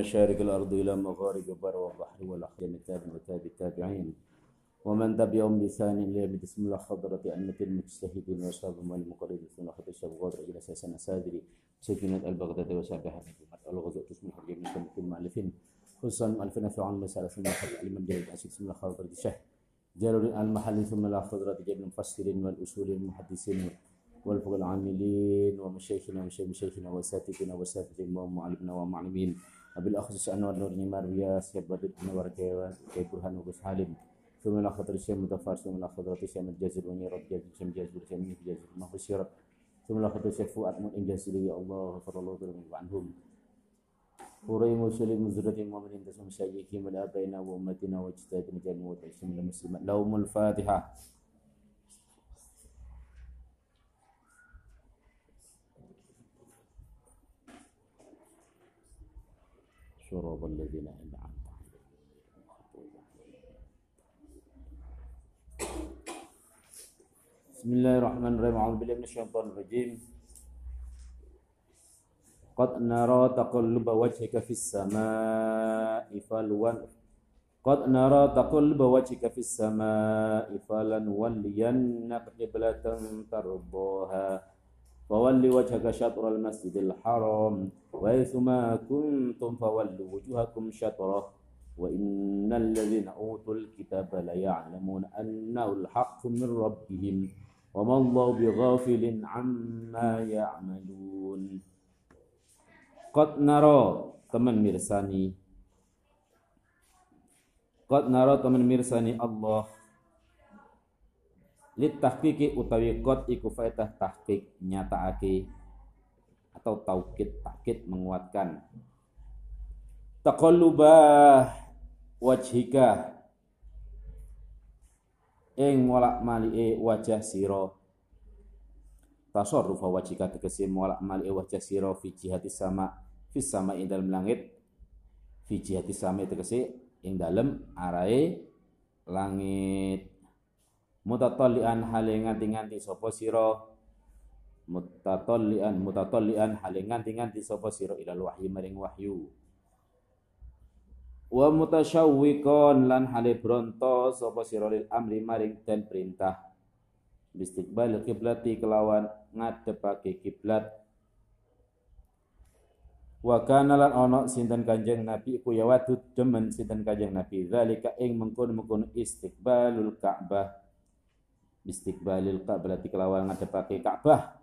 مشارق الأرض إلى مغارب البر والبحر والأحيان التابع وتابع التابعين. ومن تبعهم بلسان إلى بسم الله حضرة أئمة المجتهدين وأصحابهم المقربين بسم الله حضرة الشيخ غادر إلى ساسنا سادري سكينة البغداد وسابها الغزاة اسم الحرية من المؤلفين. خصوصا ألفنا في عن مسألة ثم حضرة الجلد أسيد بسم الله حضرة الشيخ جلال المحل ثم لا حضرة جل المفسرين والأصول المحدثين والفقه العاملين ومشايخنا ومشايخ مشايخنا واساتذتنا واساتذتنا ومعلمنا ومعلمين. أبي الأخص أنور نور نيمار رياس كبدت أنور كي برهان وبس حالم ثم لا خطر الشيء متفارس ثم لا خطر الشيء متجازر ونير جازر شم جازر شم جازر ما هو شرط ثم لا خطر الشيء فؤاد من إنجازر يا الله غفر الله ذنوبهم عنهم قري مسلم مزرة المؤمنين تسمى شيخهم والآبائنا وأمتنا واجتهادنا جميع وتعيشهم المسلمين. لهم الفاتحة. صراط الذين أنعمت بسم الله الرحمن الرحيم. أعوذ بالله من الشيطان الرجيم. قد نرى تقلب وجهك في السماء فلون قد نرى تقلب وجهك في السماء فلنولينك قبلة ترضاها. فول وجهك شطر المسجد الحرام. وحيثما كنتم فولوا وجوهكم شطره وإن الذين أوتوا الكتاب ليعلمون أنه الحق من ربهم وما الله بغافل عما يعملون. قد نرى teman mirsani قد نرى teman mirsani Allah Lit tahqiqi utawi qad iku faedah tahqiq nyataake atau taukid taukid menguatkan. Taqallubah wajhika ing molak malike wajah sira. Tasarrufa wajhika tegese molak malike wajah sira fi jihati sama fi sama ing dalem langit fi jihati sama tegese ing dalem arahe langit mutatallian hale nganti-nganti sapa sira? Mutatallian mutatallian hale nganti-nganti sapa sira? Ilal wahyi maring wahyu. Wa mutasyawwiqan lan hale bronto sapa sira lil amri maring dan perintah. Istiqbal kiblati kelawan ngadepake kiblat. Wa kana lan ana sinten Kanjeng Nabi iku ya wadud demen sinten Kanjeng Nabi. Zalika ing mengkon-mengkon istiqbalul Ka'bah istiqbalil berarti kelawan ngadepake Ka'bah.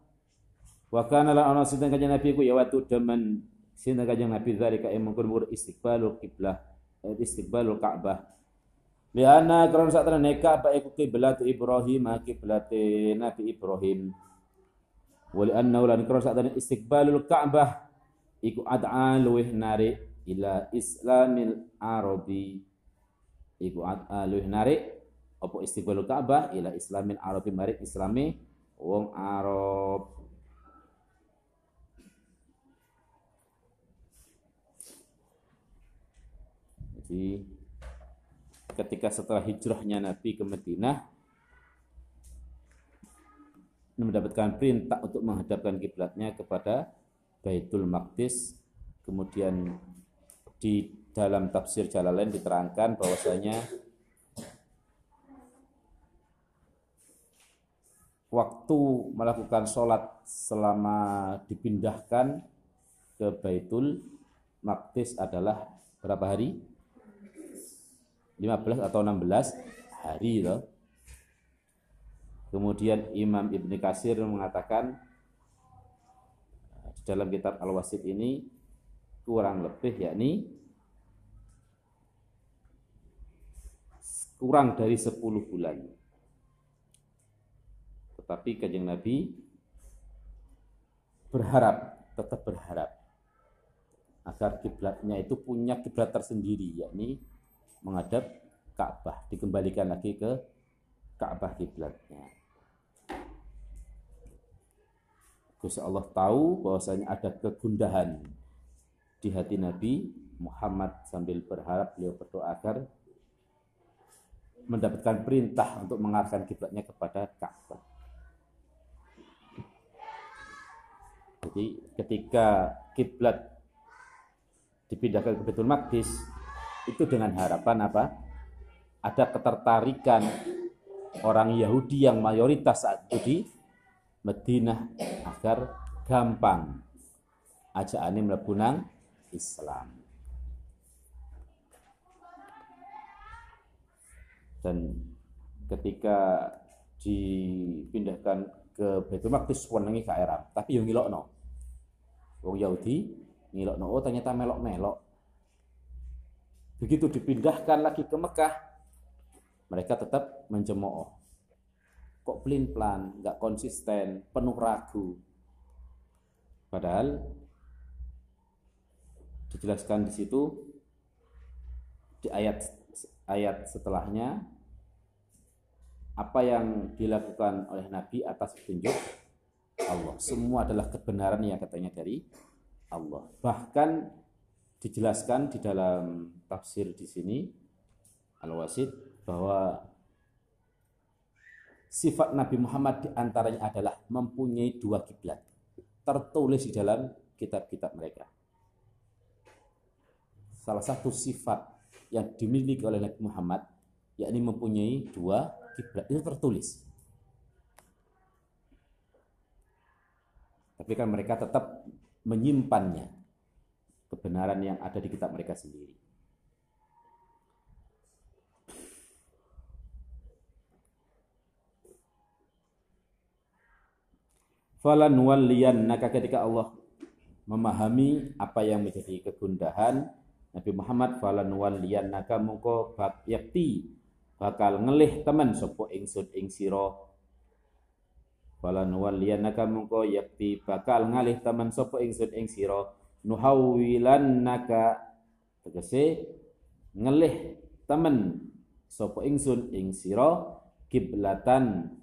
Wa kana la ana sinten kanjeng Nabi ku ya watu demen sinten kanjeng Nabi zalika mungkin mungkur istiqbalul kiblah eh, istiqbalul Ka'bah. Liana kron sak terane Ka'bah iku kiblat Ibrahim kiblat Nabi Ibrahim. Wali anna lan kron sak terane istiqbalul Ka'bah iku ad'a luweh narik ila islamil arabi iku ad'a luweh narik apa istiqbalul Ka'bah? Ila islamin Arabi marik islami wong Arab. Jadi ketika setelah hijrahnya Nabi ke Madinah mendapatkan perintah untuk menghadapkan kiblatnya kepada Baitul Maqdis. Kemudian di dalam tafsir Jalalain diterangkan bahwasanya waktu melakukan sholat selama dipindahkan ke Baitul Maqdis adalah berapa hari? 15 atau 16 hari loh. Kemudian Imam Ibn Kasir mengatakan di dalam kitab Al-Wasid ini kurang lebih yakni kurang dari 10 bulan. Tetapi kanjeng Nabi berharap, tetap berharap agar kiblatnya itu punya kiblat tersendiri, yakni menghadap Ka'bah, dikembalikan lagi ke Ka'bah kiblatnya. Gusti Allah tahu bahwasanya ada kegundahan di hati Nabi Muhammad sambil berharap beliau berdoa agar mendapatkan perintah untuk mengarahkan kiblatnya kepada Ka'bah. Jadi ketika kiblat dipindahkan ke Betul Maqdis itu dengan harapan apa? Ada ketertarikan orang Yahudi yang mayoritas saat itu di Madinah agar gampang ajakannya melebunang Islam. Dan ketika dipindahkan ke Baitul Maqdis wenengi ke Arab, tapi yang ngilokno. Wong Yahudi ngilokno oh ternyata melok-melok. Begitu dipindahkan lagi ke Mekah, mereka tetap mencemooh. Kok pelin-pelan, nggak konsisten, penuh ragu. Padahal dijelaskan di situ di ayat ayat setelahnya apa yang dilakukan oleh Nabi atas petunjuk Allah. Semua adalah kebenaran yang katanya dari Allah. Bahkan dijelaskan di dalam tafsir di sini Al-Wasid bahwa sifat Nabi Muhammad di antaranya adalah mempunyai dua kiblat tertulis di dalam kitab-kitab mereka. Salah satu sifat yang dimiliki oleh Nabi Muhammad yakni mempunyai dua kiblat itu tertulis. Tapi kan mereka tetap menyimpannya kebenaran yang ada di kitab mereka sendiri. Falan naka ketika Allah memahami apa yang menjadi kegundahan Nabi Muhammad falan naka mungko bab yakti bakal ngelih temen sapa ingsun ing sira falan naka mungko yakti bakal ngalih temen sapa ingsun ing sira. Naka tegese ngelih temen sapa ingsun ing sira kiblatan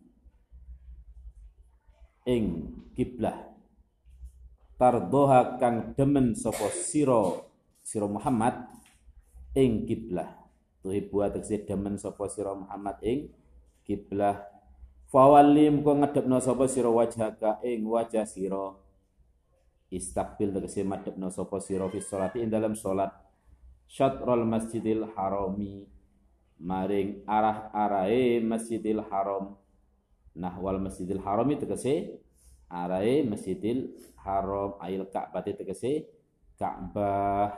ing kiblah. Tardoha kang demen sapa sira sira Muhammad ing kiblah. Tuhibu tegese demen sapa sira Muhammad ing kiblah fawalli mko ngedepno sapa sira wajhaka? Ing wajah sira. Istakbil tegese madepno sapa sira fi sholati ing dalam salat syatrul masjidil harami. Maring arah-arahe masjidil haram. Nah wal Masjidil Haram itu tegese arai Masjidil Haram. Ail Ka'bah tegese Ka'bah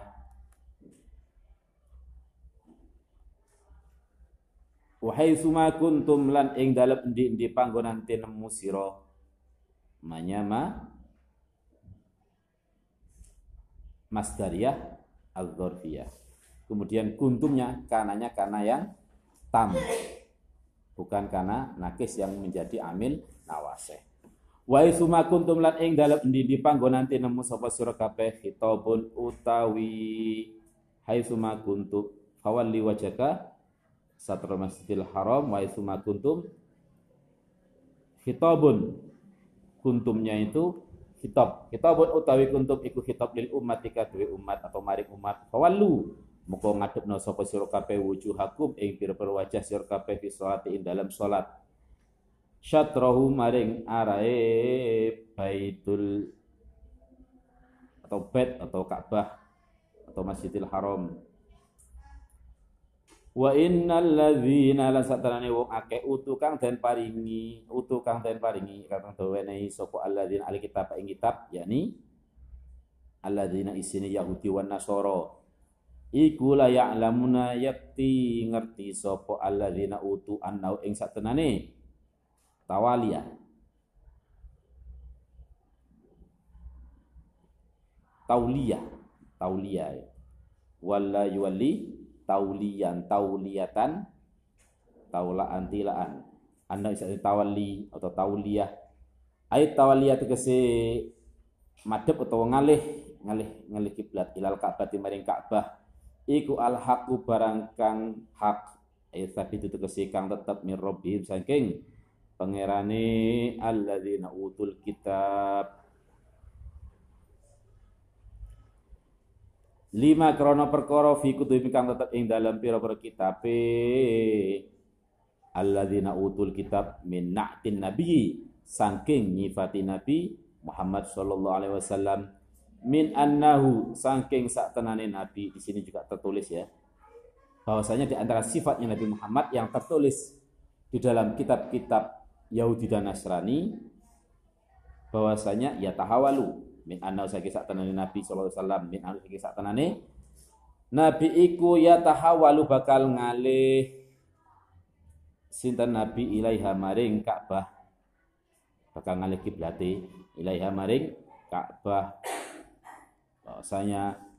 Wahai suma kuntum lan ing dalem endi-endi panggonan tinemu sira manyama masdariyah al-dzarfiyah. Kemudian kuntumnya kananya karena yang tam bukan karena nakis yang menjadi amil nawaseh. Wa isuma kuntum lan ing dalem endi di panggonan nemu sapa sira kabeh khitabun utawi haitsuma kuntum fawalli wajhaka satrul masjidil haram wa isuma kuntum khitabun kuntumnya itu khitab khitabun utawi kuntum iku khitab lil ummatika duwe umat atau maring umat fawallu Muka ngadepno sapa sira kabeh wujuhakum ing pira-pira wajah sira kabeh fi sholati ing dalam salat. Syatrahu maring arae Baitul atau Bait atau Ka'bah atau Masjidil Haram. Wa innal ladzina la satarane wong akeh utu kang den paringi, utu kang den paringi kang dawenehi sapa alladzina alkitab ing kitab yakni alladzina isine Yahudi wan Nasara. Iku la ya'lamuna yakti ngerti sapa alladzina utu annau ing satenane. Tawalia taulia taulia walla yuwalli taulian tauliyatan taulaan tilaan. Anda bisa tawali atau tauliyah ayat tawaliyah tegese madhep atau ngalih ngalih ngalih kiblat ilal Ka'bah maring Ka'bah iku al haqu barang kang hak. Ayat tapi itu tegesi kang tetap min saking pangerane alladzina utul kitab lima krono perkara fi kutubi kang tetap ing dalam pira-pira kitabe. Alladzina utul kitab min na'tin nabi saking nyifati nabi Muhammad sallallahu alaihi wasallam. Min annahu saking sak tenane nabi. Di sini juga tertulis ya. Bahwasanya di antara sifatnya Nabi Muhammad yang tertulis di dalam kitab-kitab Yahudi dan Nasrani bahwasanya ya tahawalu min annahu saking sak tenane nabi sallallahu alaihi wasallam. Min annahu saking sak tenane nabi iku ya tahawalu bakal ngalih sinten nabi ilaiha maring Ka'bah. Bakal ngalih kiblate ilaiha maring Ka'bah. Bahwasanya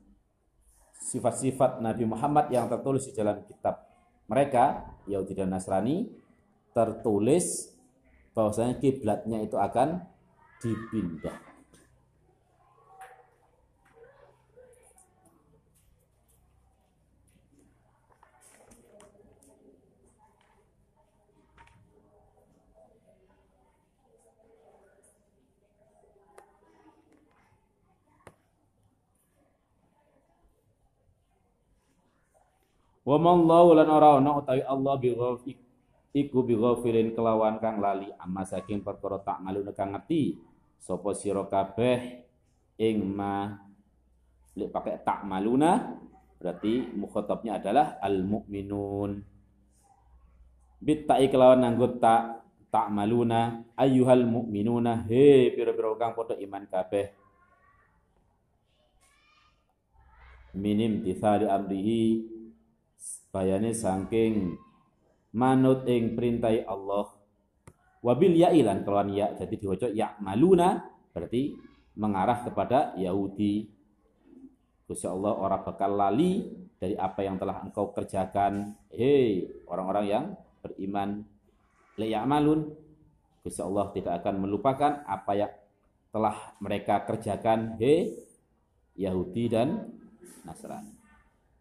sifat-sifat Nabi Muhammad yang tertulis di dalam kitab mereka Yahudi dan Nasrani tertulis bahwasanya kiblatnya itu akan dipindah. Wa mallahu lan ora ana utawi Allah bi iku bi ghafilin kelawan kang lali. Amma saking perkara tak malu kang ngerti sapa sira kabeh ing ma lek pakai tak maluna berarti mukhatabnya adalah al mukminun bit ta'i kelawan nganggo tak tak maluna ayyuhal mukminuna he pira-pira kang padha iman kabeh. Minim tisali amrihi bayane saking manut ing perintai Allah. Wabil ya'ilan kelawan ya jadi diwaca ya maluna berarti mengarah kepada Yahudi. Gusti Allah orang bakal lali dari apa yang telah engkau kerjakan. Hei orang-orang yang beriman. La ya'malun Gusti Allah tidak akan melupakan apa yang telah mereka kerjakan. Hei Yahudi dan Nasrani.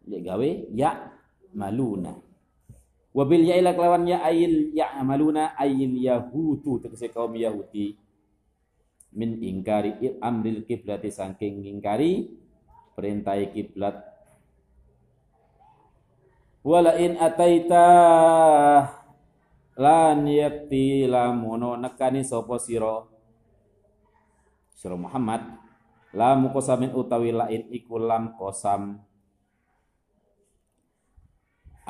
Ya gawe ya maluna. Wabil ya ila kelawan ya ayil ya maluna ayil yahudu tegese kaum Yahudi. Min ingkari amril kiblati saking ingkari perintah kiblat. Wala in ataita lan yakti lamono nekani sapa sira sira Muhammad. La muqasamin utawi lain iku lam kosam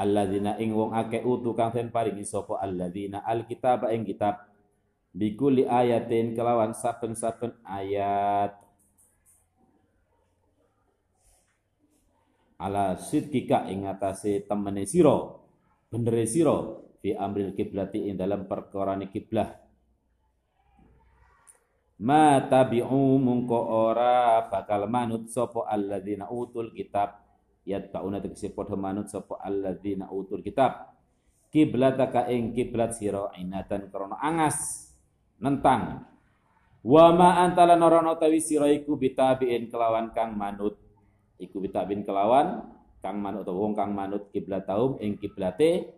alladzina ing wong akeh utu kang den paringi sapa alladzina? Alkitab ing kitab. Bikuli ayatin kelawan saben-saben ayat. Ala sidkika ing atase temene sira benere sira fi amril kiblati ing dalam perkara kiblah ma tabi'u mungko ora bakal manut sapa alladzina utul kitab yatba'una tegese padha manut sapa alladzina utul kitab. Kiblataka ing kiblat sira inatan krana angas nentang. Wa ma antala narana tawi sira iku bitabiin kelawan kang manut. Iku bitabiin kelawan kang manut atau wong kang manut kiblat taum ing kiblate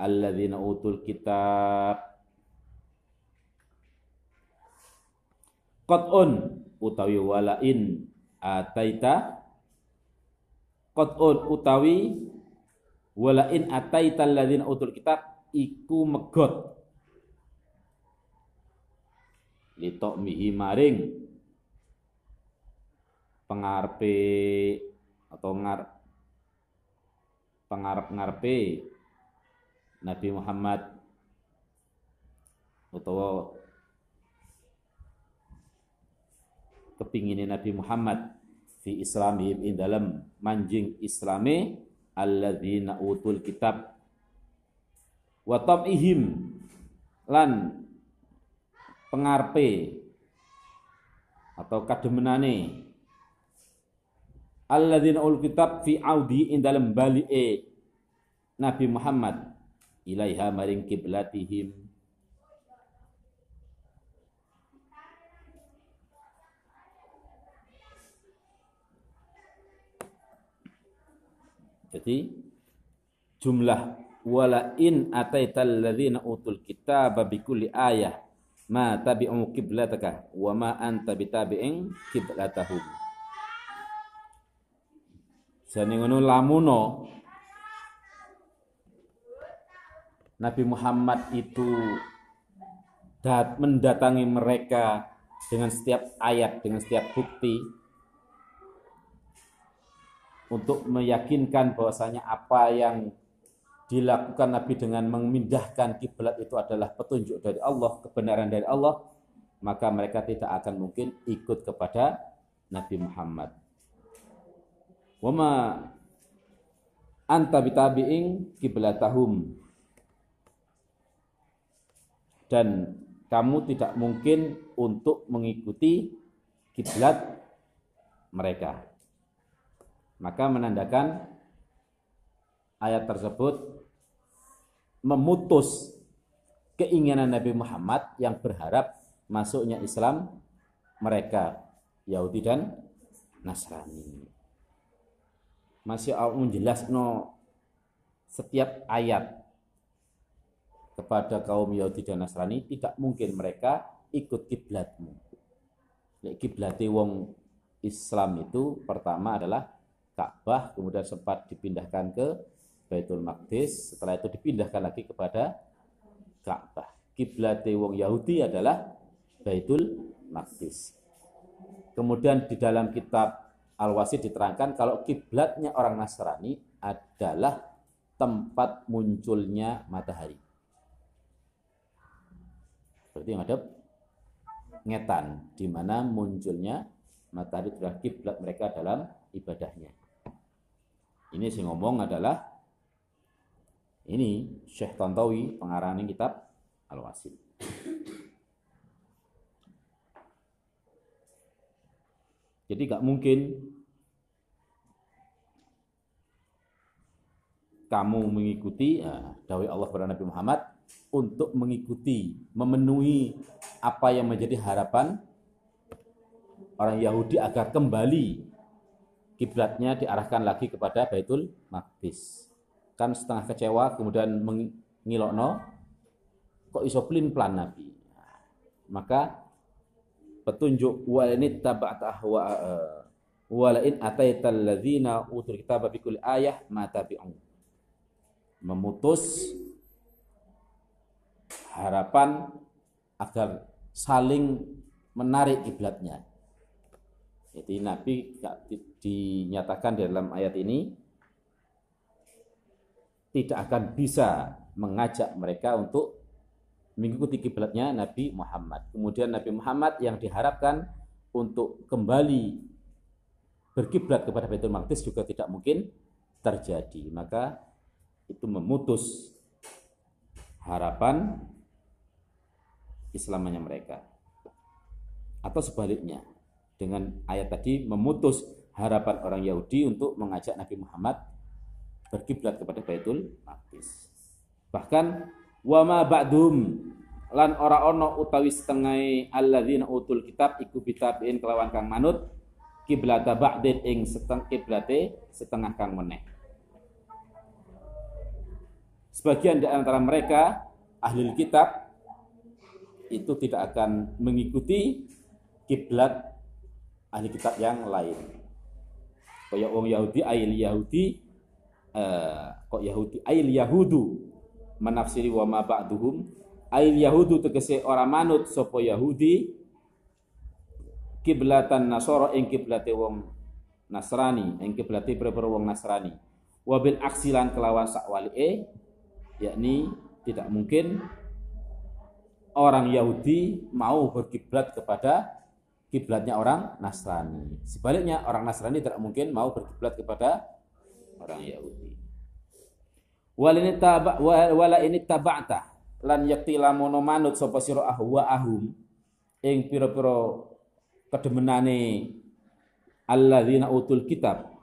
alladzina utul kitab. Qat'un utawi walain ataita qat'un utawi wala in ataital ladzina utul kitab iku megot. Litok mihi maring. Pengarpe atau ngar pengarep-ngarepe Nabi Muhammad utawa kepingin Nabi Muhammad fi islamihim in dalam manjing islami alladzina utul kitab. Wa tabihim lan pengarpe atau kademenane. Alladzina ul kitab fi audi in dalam bali'e Nabi Muhammad ilaiha maring kiblatihim Jadi jumlah wala in ataital ladzina utul kitaba bi kulli ayah ma tabi'u qiblataka wa ma anta bitabi'in qiblatahum. Jane ngono lamuno Nabi Muhammad itu dat mendatangi mereka dengan setiap ayat, dengan setiap bukti, untuk meyakinkan bahwasanya apa yang dilakukan Nabi dengan memindahkan kiblat itu adalah petunjuk dari Allah, kebenaran dari Allah, maka mereka tidak akan mungkin ikut kepada Nabi Muhammad. Wama anta kiblatahum dan kamu tidak mungkin untuk mengikuti kiblat mereka. Maka menandakan ayat tersebut memutus keinginan Nabi Muhammad yang berharap masuknya Islam mereka Yahudi dan Nasrani. Masih menjelaskan no setiap ayat kepada kaum Yahudi dan Nasrani tidak mungkin mereka ikut kiblatmu. Kiblati wong Islam itu pertama adalah Ka'bah, kemudian sempat dipindahkan ke Baitul Maqdis, setelah itu dipindahkan lagi kepada Ka'bah. Kiblat wong Yahudi adalah Baitul Maqdis. Kemudian di dalam kitab Al-Wasid diterangkan kalau kiblatnya orang Nasrani adalah tempat munculnya matahari. Seperti yang ada ngetan, di mana munculnya matahari adalah kiblat mereka dalam ibadahnya. Ini sih ngomong adalah ini Syekh Tantawi pengarang kitab Al-Wasil. Jadi gak mungkin kamu mengikuti ya, dawai Allah kepada Nabi Muhammad untuk mengikuti, memenuhi apa yang menjadi harapan orang Yahudi agar kembali kiblatnya diarahkan lagi kepada Baitul Maqdis kan setengah kecewa kemudian mengilokno kok iso plin plan Nabi. Maka petunjuk walinit tabata ahwa uh, walain ataital ladzina utul kitaba kulli ayah ma tabi'un. Memutus harapan agar saling menarik kiblatnya. Jadi Nabi dinyatakan dalam ayat ini tidak akan bisa mengajak mereka untuk mengikuti kiblatnya Nabi Muhammad. Kemudian Nabi Muhammad yang diharapkan untuk kembali berkiblat kepada Baitul Maqdis juga tidak mungkin terjadi. Maka itu memutus harapan Islamnya mereka. Atau sebaliknya, dengan ayat tadi memutus harapan orang Yahudi untuk mengajak Nabi Muhammad berkiblat kepada Baitul Maqdis. Bahkan wa ma ba'dhum lan ora ono utawi setengah alladzina utul kitab iku bitabin kelawan kang manut kiblata ba'din ing seteng kiblate setengah kang meneh. Sebagian di antara mereka ahli kitab itu tidak akan mengikuti kiblat ahli kitab yang lain. Kayak wong Yahudi, ayil Yahudi uh, kok Yahudi? Ail Yahudu. Menafsiri wa ma ba'duhum. Ail Yahudu tegese ora manut sapa Yahudi. Kiblatan Nasara ing kiblate wong Nasrani ing kiblate beberapa wong Nasrani. Wabil aksilan kelawan sakwalike yakni tidak mungkin orang Yahudi mau berkiblat kepada kiblatnya orang Nasrani. Sebaliknya orang Nasrani tidak mungkin mau berkiblat kepada orang Yahudi. Ini taba wala ini tabata lan yakti lamono manut sapa sira ahwa ahum ing pira-pira kedemenane alladzina utul kitab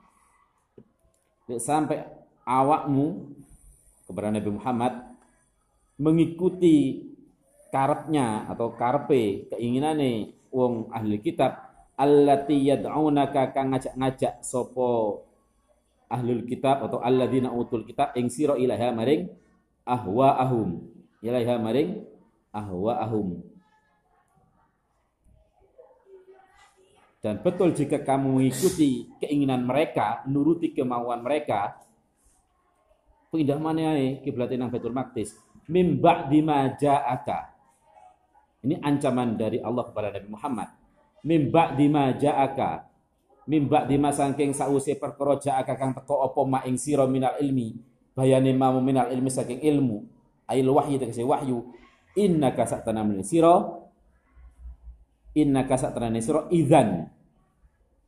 sampai awakmu kepada Nabi Muhammad mengikuti karepnya atau karpe keinginane wong ahli kitab allati yad'unaka kang ngajak-ngajak sapa ahlul kitab atau alladzina utul kitab ing sira ilaha maring ahum ilaha maring ahum dan betul jika kamu mengikuti keinginan mereka nuruti kemauan mereka pindah mana ya kiblat nang Baitul Maqdis? Mimba dimaja'aka ini ancaman dari Allah kepada Nabi Muhammad. Mimba dimaja'aka mimba di masangking sause perkara ja'aka kang teko apa ma ing sira minal ilmi. Bayane ma minal ilmi saking ilmu. Ail wahyu tegese wahyu. Innaka satana min sira. Innaka satana sira. Idzan.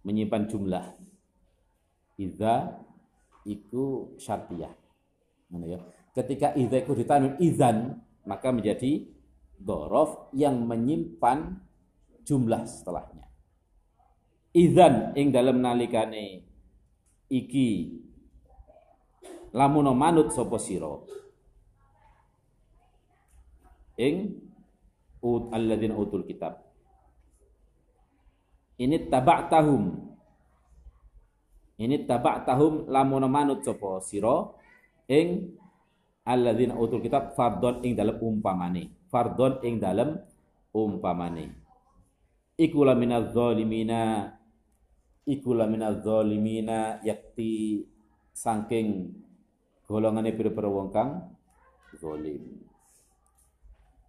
Menyimpan jumlah. Idza iku syartiyah. Ya? Ketika idza iku ditanwin idzan maka menjadi dorof yang menyimpan jumlah setelahnya. Izan ing dalam nalikane iki. Lamun manut sapa sira? Ing ut alladzina utul kitab. Ini taba'tahum. Ini taba'tahum lamun manut sapa sira? Ing alladzina utul kitab fardon ing dalam umpamane. Fardon ing dalam umpamane. Iku laminadz zalimina iku laminal zalimina yakti saking golongane pira-pira wong kang zalim.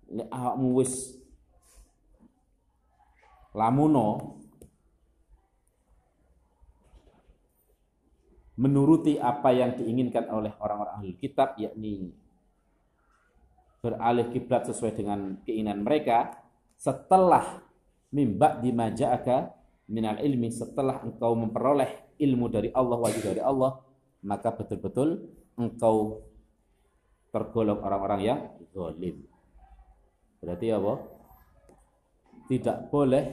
Nek awakmu wis lamuno menuruti apa yang diinginkan oleh orang-orang ahli kitab yakni beralih kiblat sesuai dengan keinginan mereka setelah mimba di maja'aka minal ilmi setelah engkau memperoleh ilmu dari Allah wajib dari Allah maka betul-betul engkau tergolong orang-orang yang zalim. Berarti apa? Tidak boleh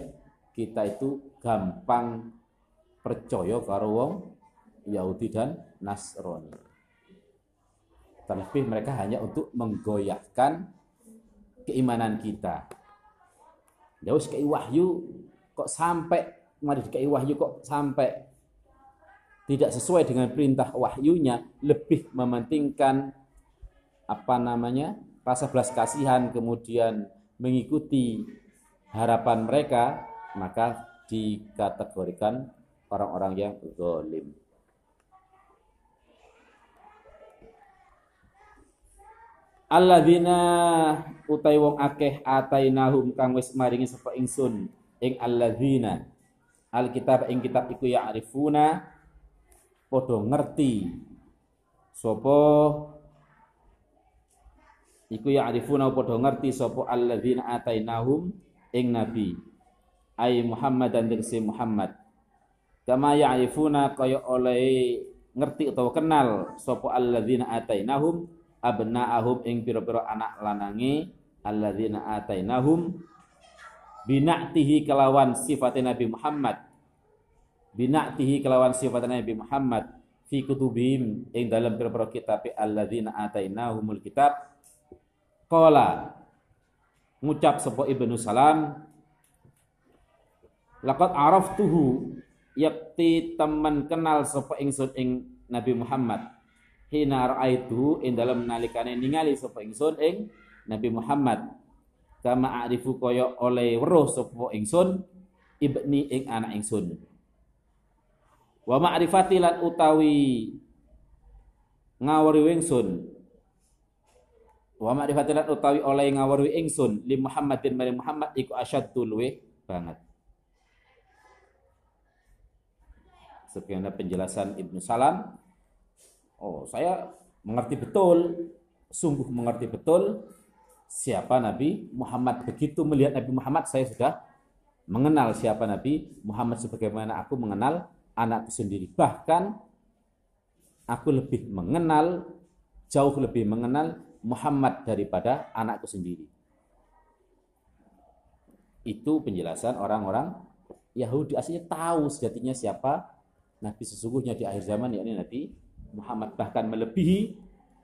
kita itu gampang percaya karo wong Yahudi dan Nasrani. Terlebih mereka hanya untuk menggoyahkan keimanan kita. Ya wis wahyu kok sampai mari dikai wahyu kok sampai tidak sesuai dengan perintah wahyunya lebih mementingkan apa namanya rasa belas kasihan kemudian mengikuti harapan mereka maka dikategorikan orang-orang yang zalim. Alladzina utai wong akeh atainahum kang wis maringi sapa ingsun ing alladzina. Alkitab ing kitab iku ya arifuna padha ngerti sapa iku ya arifuna padha ngerti sapa alladzina atainahum ing nabi. Ay Muhammad dan tegese Muhammad. Kama ya'rifuna kaya oleh ngerti utawa kenal sapa alladzina atainahum abna'ahum ing pira-pira anak lanange alladzina atainahum binaktihi kelawan sifat Nabi Muhammad. Binaktihi kelawan sifat Nabi Muhammad fi kutubihim ing dalam pira-pira kitab alladzina atainahumul kitab. Qala ngucap sapa Ibnu Salam laqad araftuhu yakti teman kenal sapa ingsun ing Nabi Muhammad hina raaitu ing dalam nalikane ningali sapa ingsun ing Nabi Muhammad. Kama arifu kaya oleh weruh sapa ingsun ibni ing anak ingsun. Wa ma'rifati lan utawi ngawari ingsun wa ma'rifati lan utawi oleh ngawari ingsun li Muhammadin mari Muhammad iku asyaddu luwe banget. Sekian penjelasan Ibnu Salam oh saya mengerti betul sungguh mengerti betul siapa Nabi Muhammad. Begitu melihat Nabi Muhammad saya sudah mengenal siapa Nabi Muhammad sebagaimana aku mengenal anakku sendiri. Bahkan aku lebih mengenal jauh lebih mengenal Muhammad daripada anakku sendiri. Itu penjelasan orang-orang Yahudi aslinya tahu sejatinya siapa Nabi sesungguhnya di akhir zaman yakni Nabi Muhammad bahkan melebihi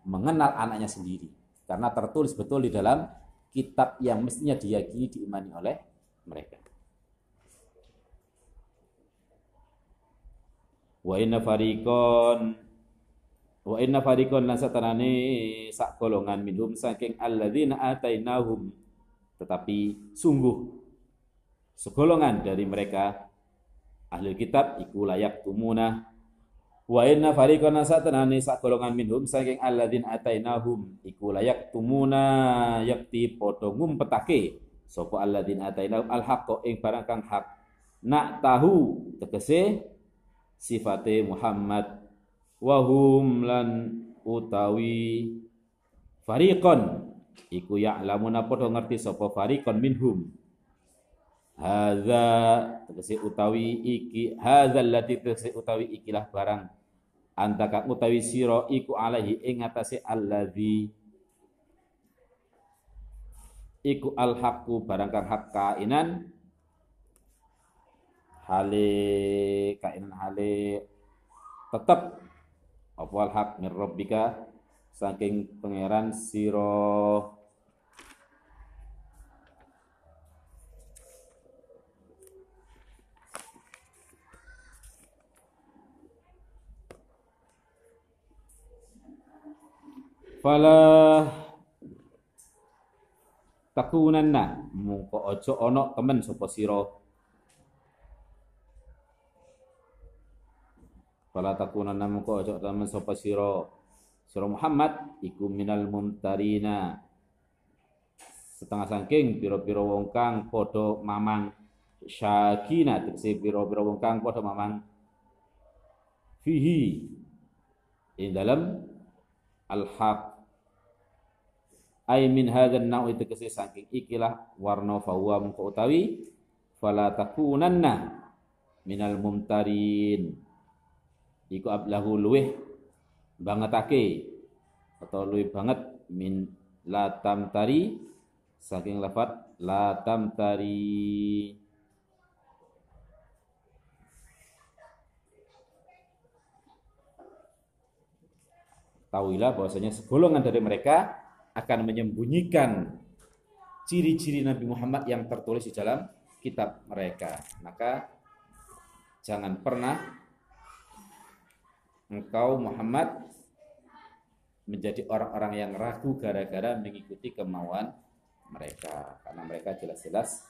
mengenal anaknya sendiri. Karena tertulis betul di dalam kitab yang mestinya diyakini diimani oleh mereka. Wa inna farikon wa inna farikon lan satanane sak golongan minhum saking alladzina atainahum tetapi sungguh segolongan dari mereka ahli kitab iku layak tumuna Wa inna fariqan satanani sak golongan minhum saking alladzin atainahum iku layak tumuna yakti padha ngumpetake. Sapa alladzin atainahum? Alhaq ing barang kang hak. Nak tahu tegese sifate Muhammad. Wahum lan utawi fariqon iku ya'lamuna padha ngerti sapa fariqon minhum. Hadza tegese utawi iki hadza allati tegese utawi ikilah barang antaka utawi sira iku alaihi ing atase allazi iku al haqqu barang kang hak kainan. Hale kainan hale tetep apa al haq min rabbika? Saking pangeran sira fala takunanna. Mungko aja ana temen sapa sira fala takunanna mungko aja temen sapa sira sira Muhammad iku minal mumtarina. Setengah saking pira-pira wong kang padha mamang. Syakina tegese pira-pira wong kang padha mamang. Fihi. Ing dalam al-haq ay min hadzal naw itu kese saking ikilah warna fawa mengko utawi fala takunanna minal mumtarin. Iku ablahu luweh bangetake atau luwih banget min la tamtari saking lafat la tamtari. Tahuilah bahwasanya segolongan dari mereka akan menyembunyikan ciri-ciri Nabi Muhammad yang tertulis di dalam kitab mereka. Maka jangan pernah engkau Muhammad menjadi orang-orang yang ragu gara-gara mengikuti kemauan mereka. Karena mereka jelas-jelas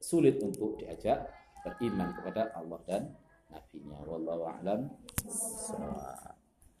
sulit untuk diajak beriman kepada Allah dan nabinya. Wallahu a'lam